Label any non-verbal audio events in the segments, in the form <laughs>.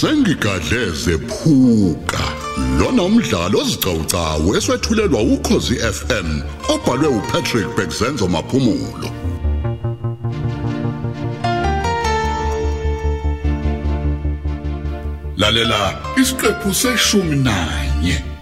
sengigadleze phuka lona umdlalo ozicawucawu eswetshulelwa ukhozi FM obhalwe uPatrick Bekzenzo maphumulo. Lalela isiqephu seshumi nanye.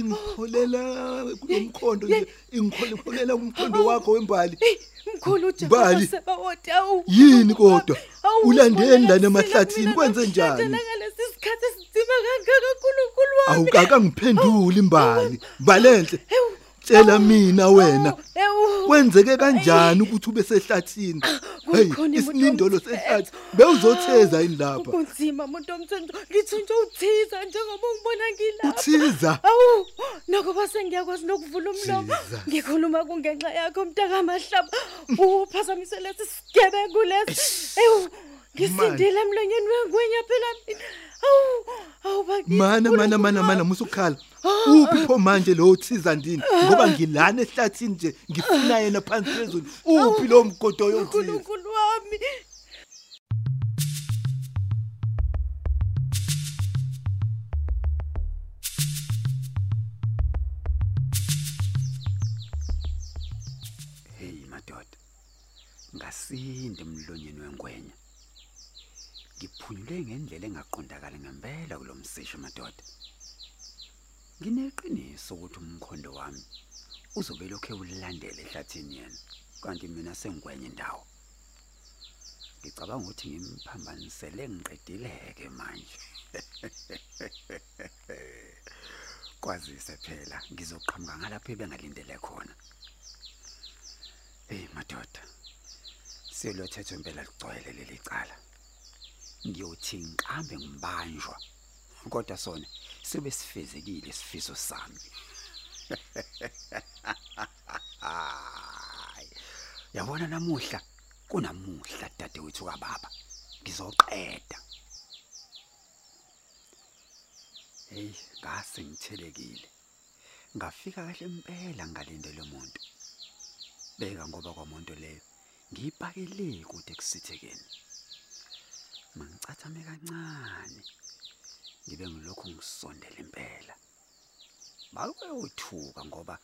Ingikholela kulomkhondo nje ingikholela umkhondo wakho wembali. Hey, mkhulu Mbali. uJehova sebawode awu. Yini kodwa? Awu, Ulandeni lana ngifuna emahlathini mina kwenze njani? namhlanje Ngalesi sikhathi esinzima kangaka uNkulunkulu wami. Awukaka ngiphenduli imbali. Balenhle. Ewu. Tshela mina wena. Ewu. Kwenzeke kanjani ukuthi ube sehlathini? Hey, Kukhona umuntu isinindolo omthetho. sehlathi. Bewuzotheza yini lapha? Kunzima umuntu omthando ngithunjwe uthiza njengoba ungibona ngilapha. Uthiza? Awu, nokuba sengiyakwazi nokuvula umlomo. Jesus. Ngikhuluma kungenxa yakho mntaka mahlaba. Uphazamise lesi sigebengu lesi. Ewu, ngisindile emlonyeni wengwenya phela mina. Awu, awu bakithi. Mana mana mana mana musukhala. Uphi pho manje lo uthiza ndini? Ngoba ngilana ehlathini nje ngifuna yena phansi phezulu. Uphi lo mgodo yothiza? uNkulunkulu wami. Ngasinde emlonyeni wengwenya. Ngiphunyule ngendlela engaqondakala ngempela kulomsisho madoda. Ngineqiniso ukuthi umkhondo wami uzobe lokho ewulandela ehlathini yena kanti mina sengigwenye indawo. Ngicabanga ukuthi ngimphambanisele ngiqedileke manje. <laughs> Kwazise phela ngizoqhamuka ngalapho ebengalindele khona. Hey madoda. Siyolothetha impela ligcwele leli cala. Ngiyothi ngiqambe ngibanjwa. Kodwa sona sibe sifezekile isifiso sami. Yabona namuhla kunamuhla dadewethu kababa. Ngizoqeda. Hey, ngase ngithelekile. Ngafika kahle impela ngalindele umuntu. beka ngoba kwamonto leyo ngiyipakele kude kusithekeni. Mangicathame kancane ngibe ngilokhu ngisondela impela. Bayothuka ngoba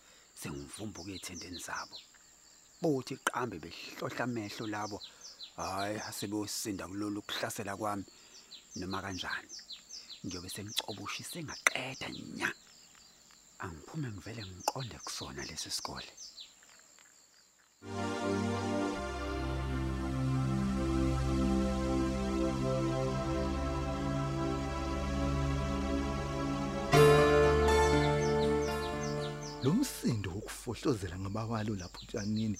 sengivumbuka ethendeni zabo. Bothi qambe behlohla amehlo labo hayi asebeyosinda kulolu kuhlasela kwami noma kanjani? Ngiyobe sengicobushise ngaqeda nya. Angiphume ngivele ngiqonde kusona lesi sikole. Lo msindo wokufohlozela ngamawalo lapho utshanini.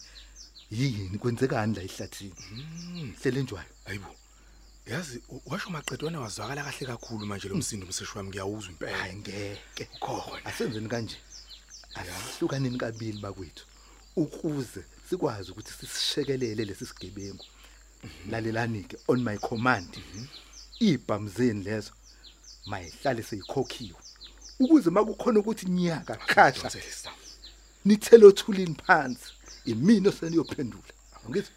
Yini kwenzekani la ehlathini? Hlele njwayo. Hayibo. Yazi washo maqedwana wazwakala kahle kakhulu manje lo msindo umseshu wami ngiyawuzwa impela. Hayi ngeke. Khona. Asenzeni kanje. Asihlukaneni kabili bakwethu ukuze sikwazi ukuthi sisishekelele lesi sigebengu. Lalelani ke on my command. Ibhamu zeni lezo mayihlale seyikhokhiwe. Ukuze makukhona ukuthi nyaka khasha Donselisa. nithele othulini phansi imina oseniyophendula ngithi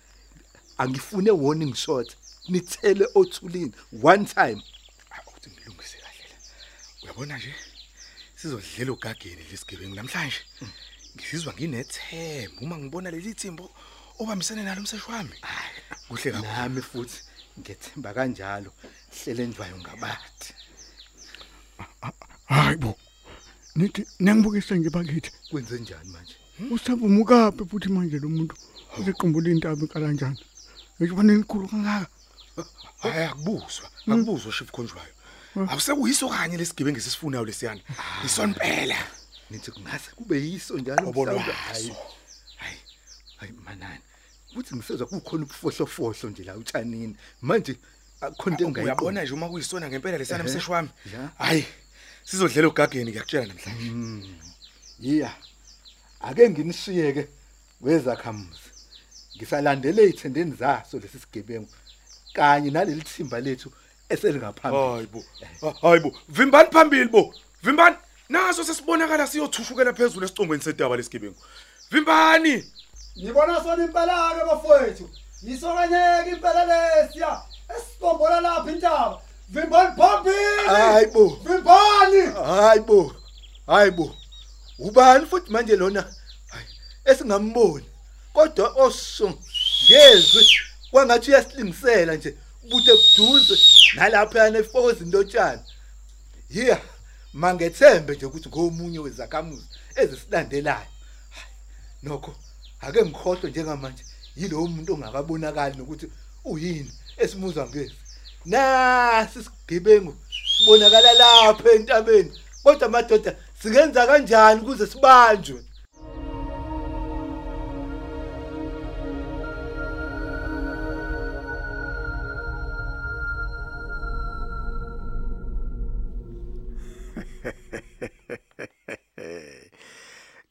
angifune warning shot nithele othulini one time Awuthi ngilungise kahle la. Uyabona nje sizodlela ugageni lesigebengu namhlanje. Ngizizwa nginethemba uma ngibona leli thimbo obambisene nalo umseshu wami. Kuhle kakhulu. nami futhi ngethemba kanjalo hlele njwayo ngabathi hayibo nithi nengibukise nje bakithi kwenze njani manje usabumukapi futhi manje lo muntu usequmbula intaba kanjani ejibane likhulu kangaka Hayi akubuzwa. Akubuzwa shift konjwayo. Awusekuyiso kanye lesigebengu sisifunayo lesiyana. Isonpela. nithi kungase kube yiso njalo Obona mhlawumbe. waso. hayi hayi manani kuthi ngisezwa kukhona ubufohlofohlo nje la utshanini manje akukhona into engayiqondi Uyabona nje uma kuyisona ngempela lesiyana Ehhe. umseshu wami. Sizodlela ugageni ngiyakutshela namhlanje. yiya ake nginishiyeke wezakhamuzi ngisalandele izithendeni zaso lesi sigebengu kanye naleli thimba lethu eselingaphambili hayibo. Hayibo. Vimbani phambili bo. Vimbani. Naso sesibonakala siyothushukela phezulu esicongweni sedaba lesigebengu. Vimbani. Ngibona sona impela ke bafowethu. Yisokanyeke impela lesiya. Esibombola lapha intaba. Vimbani phambili. hayibo Vimbani. hayibo hayibo ubani futhi manje lona? Hayi, esingamboni. Kodwa oso ngezwe kwangathi uyasilingisela nje bude kuduze nalapha yana efokoza indotshana yeah mangethembe nje ukuthi ngomunye wezakhamuzi ezisilandelayo. Hayi, nokho ake ngikhohlwe njengamanje yilowo muntu ongakabonakali nokuthi uyini esimuzwa ngezi nasi sigebengu sibonakala lapha entabeni. Kodwa madoda singenza kanjani ukuze sibanjwe?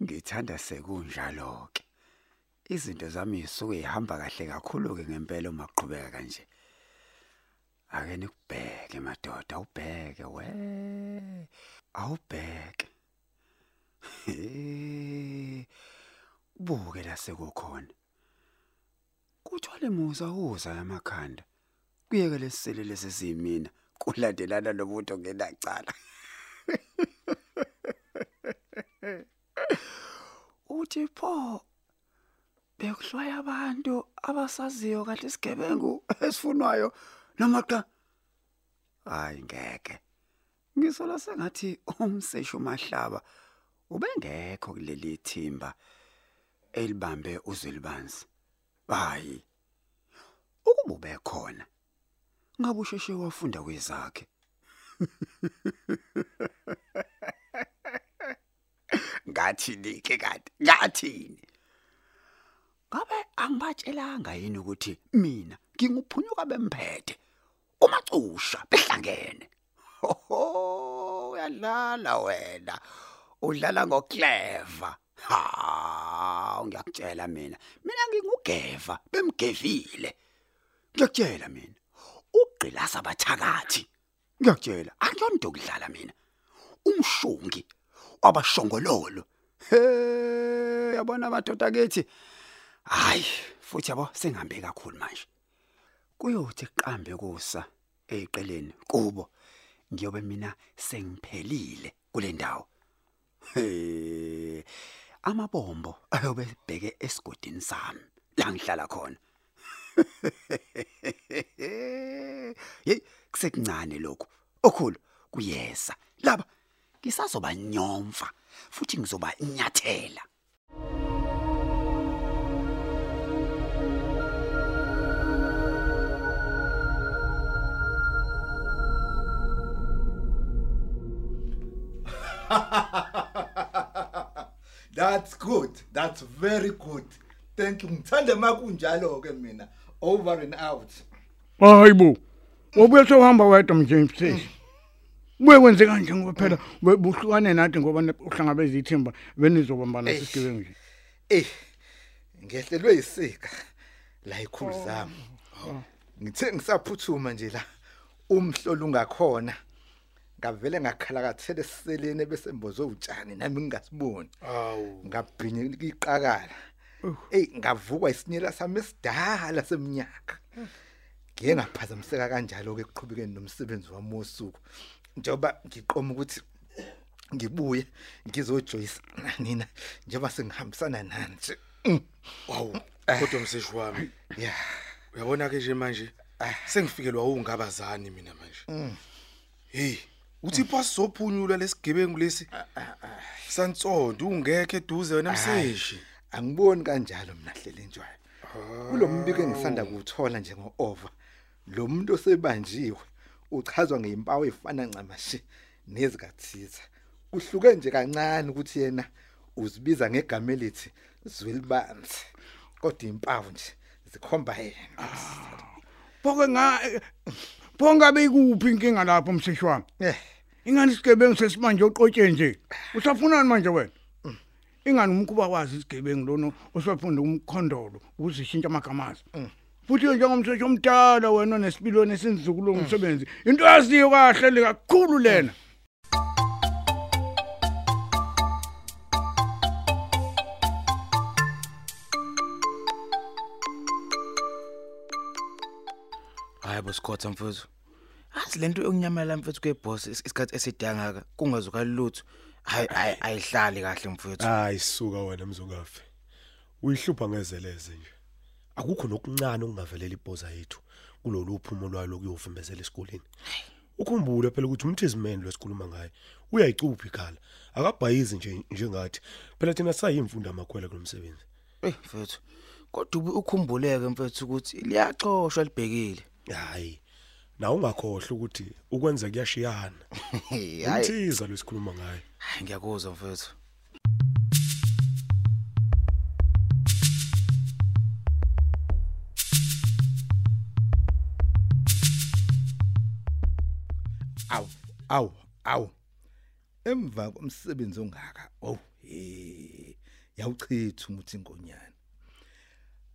Ngithanda sekunjalo ke izinto zami zisuke zihamba kahle kakhulu ke ngempela uma kuqhubeka kanje. Ake nikubheke madoda ubheke we awubheke. Buke la sekukhona. Kuthwale musa uza emakhanda kuyeke lesiselele sesiyimina kulandelana nomuntu ngenacala uthi pho bekuhlwaya abantu abasaziyo kahle isigebengu esifunwayo noma cha hayi ngeke. Ngisola sengathi umseshu mahlaba ubengekho kuleli thimba elibambe uzwelibanzi hayi ukuba ubekhona ngabe usheshe wafunda kwezakhe. <laughs> Ngathini ke kanti? Ngathini? Ngabe angibatshelanga yini ukuthi mina nginguphunyuka bemphethe? Umacusha behlangene. Hoho uyadlala wena. Udlala ngoclever. Ha ngiyakutshela mina. Mina ngingugeva bemgevile. Ngiyakutshela mina. Ugqilasa abathakathi ngiyakutshela. Akuyonto ukudlala mina. Umshongi wabashongololo. He yabona amadoda kethi hayi futhi yabo sengihambe kakhulu manje. Kuyothi qambe kusa. Eqeleni kubo ngiyobe mina sengiphelile kule ndawo. Amabombo ayobe bheke esigodini sami la ngihlala khona. Hey kusekuncane lokho okhulu kuyesa laba ngisazoba nyomfa futhi ngizoba nyathela. <laughs> That's good. That's very good. Thank you. Ngithanda makunjalo ke mina. Over and out. hayibo wobuye sohamba wedwa mje msisi buye kwenze kanje ngoba phela bu- buhlukane nathi ngoba ne- uhlangabeza ithimba benizobambana Eish. sisigebengu nje Eh. Ngehlelwe isika la ikhulu zami. Ngithe ngisaphuthuma nje la umhlolo ungakhona. Ngavele ngakhalakathele siselene bese mbozo utshani nami ngingasiboni. awu. Ngabhinya iqakala. Ey ngavukwa isinyela sami esidala seminyaka ngiye ngaphazamiseka kanjalo ke ekuqhubekeni nomsebenzi wami wosuku. Njengoba ngiqoma ukuthi ngibuye ngizojoyisa nina njengoba sengihambisana nani nje Mm, awu kodwa mseshu wami. Yeah uyabona ke nje manje sengifikelwa ungabazani mina manje. Hey. Uthi pasizophunyula lesigebengu lesi santsonto ungekho eduze wena mseshi angiboni kanjalo mina hlelenjwayo kulombiko engisanda kuthola njengo-over lo muntu osebanjiwe uchazwa ngezimpawu ezifana ncamashi nezikathiza. Kuhluke nje kancane ukuthi yena uzibiza ngegama elithi zwelibanzi kodwa impawu nje zikhomba yena phoke nga pho ngabe ikuphi inkinga lapho mseshi wami eh. Ingani isigebengu sesimanje oqotshwe nje? Usafunani manje wena? Ingani umkhuba wazi isigebengu lona osifunda umkhondolo ukuzishintsha amagama azo futhi njengomseshi omdala wena nesipilweni esinzukulu ngomsebenzi into yaziyo kahle le kakhulu lena. Hayi bosikhotha mfowethu. Azi lento yokunyamela mfowethu kweboss isikhathi esidangaka kungazukali lutho hayi ayihlali kahle mfowethu hayi suka wena mzungafe uyihlupha ngezeleze nje. Akukho nokuncane okungavelela ibhoza yethu kulolu phumo lwayo lokuyovimbezela esikoleni. Ukhumbule phela ukuthi umthizimeni lwesikhuluma ngaye uyayicupha ikhala? Akabhayizi nje njengathi phela thina sayimfunda amakhwela kulomsebenzi eh mfowethu kodwa ukhumbuleke mfowethu ukuthi liyaxoshwa libhekile. Hayi. Na ungakhohle ukuthi ukwenza kuyashiyana. <laughs> Umthiza lesikhuluma ngaye. Hayi, ngiyakuzwa mfowethu. Awu awu awu. Emva komsebenzi ongaka oh eh yawuchitha umuthi ingonyane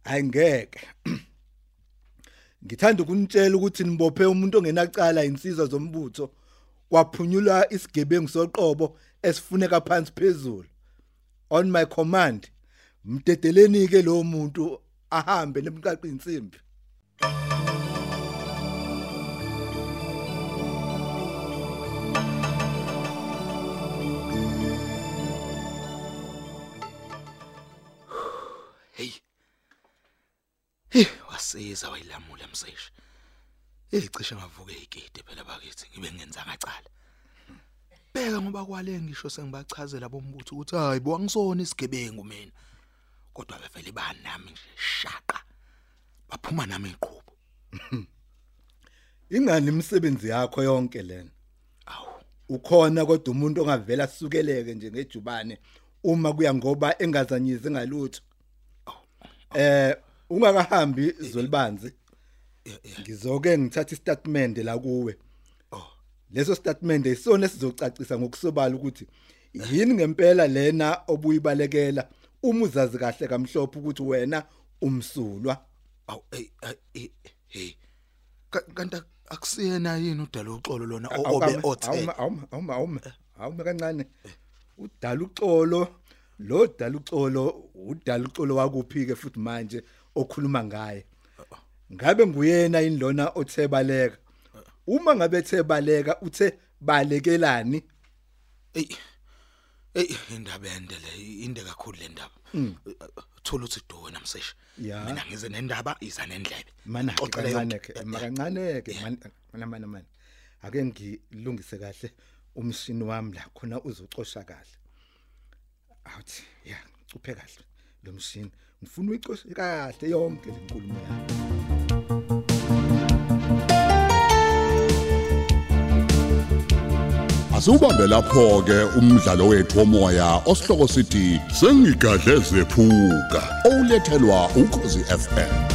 ayingeke <clears throat> ngithanda ukunitshela ukuthi nibophe umuntu ongenacala insizwa zombutho. Kwaphunyulwa isigebengu soqobo esifuneka phansi phezulu. On my command mdedeleni ke lo muntu ahambe lemqaqi insimbi. hey wasiza wayilamula mseshi eyicishe ngavuka ezigidi phela bakithi ngibe ngenza ngacala. Bheka ngoba kwale ngisho sengibachazela bombutho ukuthi hayi bo angisona isigebengu mina. Kodwa bevele banami nje shaqa. Baphuma nami iqhubu ingani imisebenzi yakho yonke lena? Awu. Ukhona kodwa umuntu ongavela sukeleke nje ngejubane uma kuya ngoba engazanyizi ngalutho? Eh ungakahambi zolibanzi ngizoke ngithatha istatement la kuwe. Leso statement isona esizocacisa ngokusobala ukuthi yini ngempela lena obuyibalekela uma uzazi kahle kamhlophe ukuthi wena umsulwa? Awu hey hey hey Ka- kanti akusiyena yini udala uxolo lona obe othe awuma awuma awuma awuma kancane. Udala uxolo lo dala uxolo udala uxolo wakuphi ke futhi manje? Okhuluma ngaye ngabe nguyena indlona othe baleka uma ngabe ethe baleka uthe balekelani Ey. Ey indaba ende le inde kakhulu le ndaba. Thola uthi do wena mseshi. Ya. Mina ngize nendaba iza nendlebe. mana Xoxela kancane yonke. ke makancane ke mana mana mana ake ngilungise kahle umshini wami la khona uzocosha kahle awuthi ya cuphe kahle lo mshini ngifuna uyicoshe kahle yonke le nkulumo yami. Asubambe lapho ke umdlalo wethu womoya osihloko sithi sengigadle zephuka olethelwa ukhozi FM